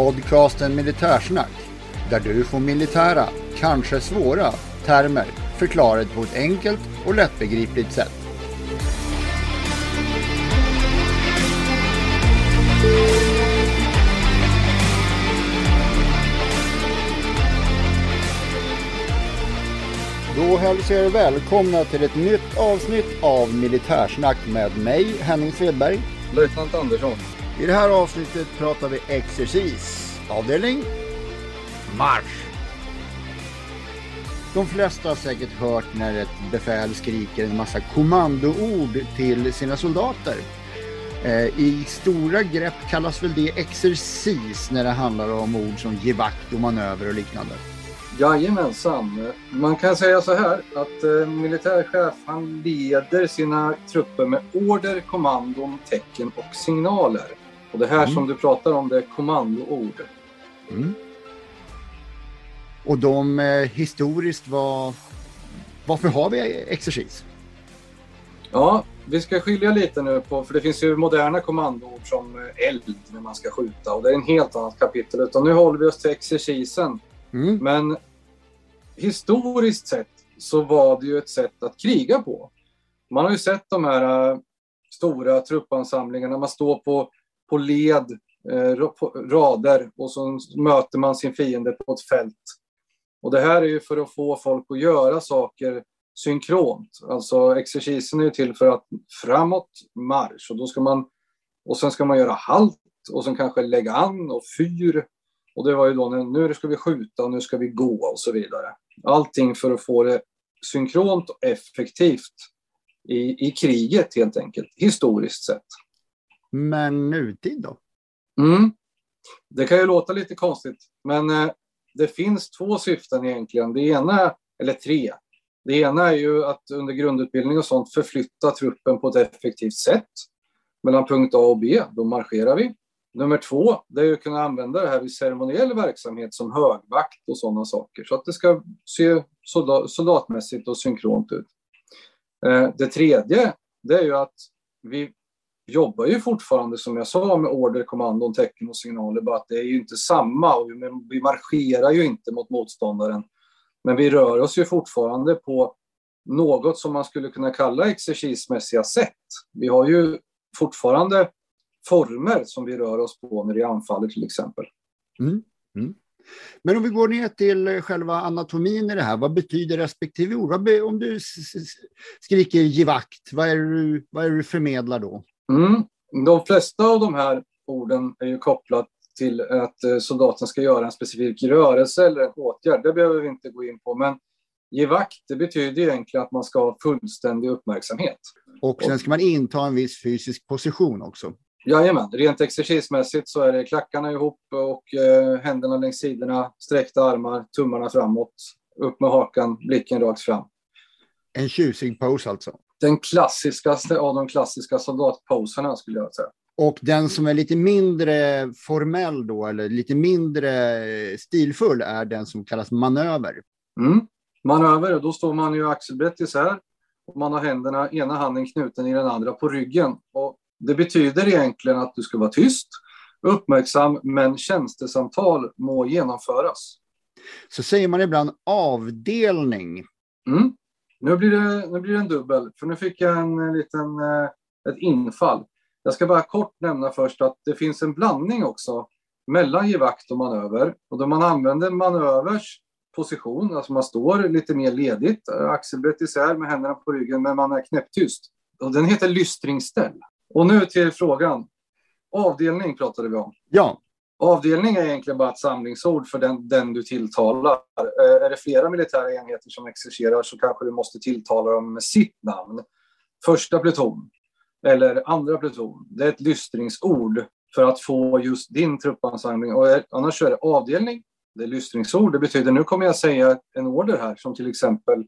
Podcasten Militärsnack. Där du får militära, kanske svåra, termer förklarade på ett enkelt och lättbegripligt sätt. Då hälsar jag er välkomna till ett nytt avsnitt av Militärsnack med mig, Henning Svedberg. Löjtnant Andersson. I det här avsnittet pratar vi exercis. Avdelning marsch. De flesta har säkert hört när ett befäl skriker en massa kommandoord till sina soldater. Eh, I stora grepp kallas väl det exercis när det handlar om ord som givakt och manöver och liknande. Jajamensan. Man kan säga så här att eh, militärchef han leder sina trupper med order, kommandon, tecken och signaler. Och det här Mm. som du pratar om det är kommandoord. Och de eh, historiskt var... Varför har vi exercis? Ja, vi ska skilja lite nu på, för det finns ju moderna kommandoord som eh, eld när man ska skjuta och det är en helt annat kapitel. Utan nu håller vi oss till exercisen. Mm. Men historiskt sett så var det ju ett sätt att kriga på. Man har ju sett de här äh, stora truppansamlingarna. Man står på, på led, eh, på rader och så möter man sin fiende på ett fält. Och det här är ju för att få folk att göra saker synkront. Alltså exercisen är ju till för att framåt marsch och då ska man och sen ska man göra halt och sen kanske lägga an och fyr och det var ju då nu ska vi skjuta och nu ska vi gå och så vidare. Allting för att få det synkront och effektivt i, i kriget helt enkelt, historiskt sett. Men nutid då? Mm. Det kan ju låta lite konstigt, men eh, det finns två syften egentligen. Det ena, eller tre. Det ena är ju att under grundutbildning och sånt förflytta truppen på ett effektivt sätt mellan punkt A och B. Då marscherar vi. Nummer två, det är ju att kunna använda det här vid ceremoniell verksamhet som högvakt och sådana saker. Så att det ska se soldat, soldatmässigt och synkront ut. Eh, Det tredje, det är ju att vi jobbar ju fortfarande som jag sa med order, kommandon, tecken och signaler. Bara att det är ju inte samma och vi- marscherar ju inte mot motståndaren. Men vi rör oss ju fortfarande på något som man skulle kunna kalla exercismässiga sätt. Vi har ju fortfarande former som vi rör oss på när vi anfaller till exempel. Mm. Mm. Men om vi går ner till själva anatomin i det här, vad betyder respektive ord? Be, om du skriker givakt, vad är, det du, vad är det du förmedlar då? Mm. De flesta av de här orden är ju kopplat till att eh, soldaten ska göra en specifik rörelse eller en åtgärd. Det behöver vi inte gå in på. Men ge vakt, det betyder egentligen att man ska ha fullständig uppmärksamhet. Och sen ska man inta en viss fysisk position också. Jajamän, rent exercismässigt så är det klackarna ihop och eh, händerna längs sidorna, sträckta armar, tummarna framåt, upp med hakan, blicken rakt fram. En tjusig pose alltså. Den klassiskaste av de klassiska soldatposerna skulle jag säga. Och den som är lite mindre formell då, eller lite mindre stilfull, är den som kallas manöver. Mm. Manöver, då står man ju axelbrett isär och man har händerna, ena handen knuten i den andra på ryggen. Och det betyder egentligen att du ska vara tyst, uppmärksam, men tjänstesamtal må genomföras. Så säger man ibland avdelning. Mm. Nu, blir det, nu blir det en dubbel, för nu fick jag en liten, eh, ett infall. Jag ska bara kort nämna först att det finns en blandning också mellan givakt och manöver. Och då man använder manövers position, alltså man står lite mer ledigt, eh, axelbrett isär med händerna på ryggen, men man är knäpptyst. Och den heter lystringställ. Och nu till frågan. Avdelning pratade vi om. Ja. Avdelning är egentligen bara ett samlingsord för den, den du tilltalar. Eh, är det flera militära enheter som exercerar så kanske du måste tilltala dem med sitt namn. Första pluton eller andra pluton. Det är ett lystringsord för att få just din truppansamling. Och annars är det avdelning, det är lystringsord. Det betyder nu kommer jag säga en order här som till exempel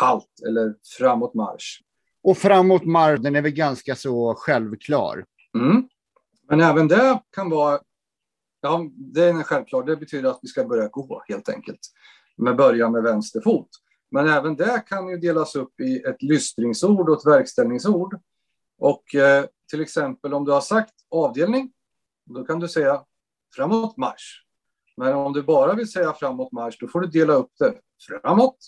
halt eller framåt marsch. Och framåt marsch, den är väl ganska så självklar. Mm. Men även det kan vara, ja, det är självklart, det betyder att vi ska börja gå helt enkelt. Med börja med vänster fot. Men även det kan ju delas upp i ett lystringsord och ett verkställningsord. Och eh, till exempel om du har sagt avdelning, då kan du säga framåt marsch. Men om du bara vill säga framåt marsch, då får du dela upp det framåt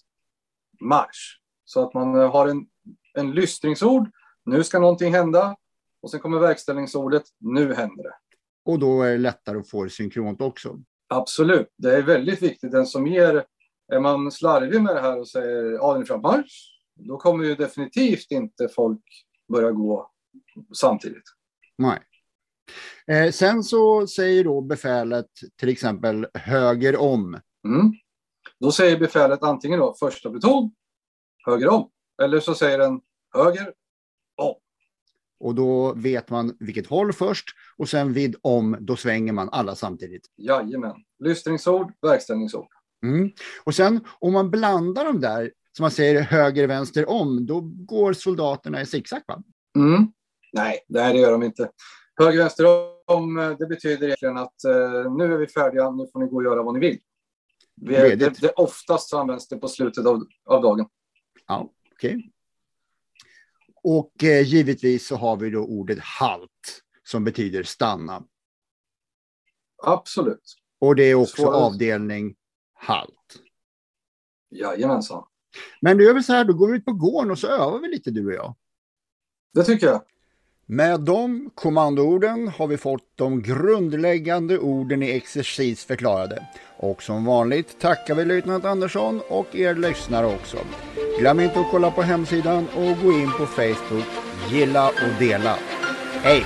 marsch. Så att man eh, har en, en lystringsord, nu ska någonting hända. Och sen kommer verkställningsordet, nu händer det. Och då är det lättare att få det synkront också. Absolut, det är väldigt viktigt. Den som ger, är man slarvig med det här och säger avdelning frammarsch, då kommer ju definitivt inte folk börja gå samtidigt. Nej. Eh, sen så säger då befälet till exempel höger om. Mm. Då säger befälet antingen då första pluton, höger om. Eller så säger den höger. Och då vet man vilket håll först och sen vid om, då svänger man alla samtidigt. Jajamän. Lystringsord, verkställningsord. Mm. Och sen om man blandar de där, som man säger höger, vänster, om, då går soldaterna i zigzag va? Mm. Nej, nej, det gör de inte. Höger, vänster, om, eh, det betyder egentligen att eh, nu är vi färdiga, nu får ni gå och göra vad ni vill. Vi är, det, det, oftast används det på slutet av, av dagen. Ja, okej. Okay. Och eh, givetvis så har vi då ordet halt som betyder stanna. Absolut. Och det är också Svårare. avdelning halt. Jajamensan. Men nu gör vi så här, då går vi ut på gården och så övar vi lite du och jag. Det tycker jag. Med de kommandoorden har vi fått de grundläggande orden i exercis förklarade. Och som vanligt tackar vi löjtnant Andersson och er lyssnare också. Glöm inte att kolla på hemsidan och gå in på Facebook, gilla och dela. Hej!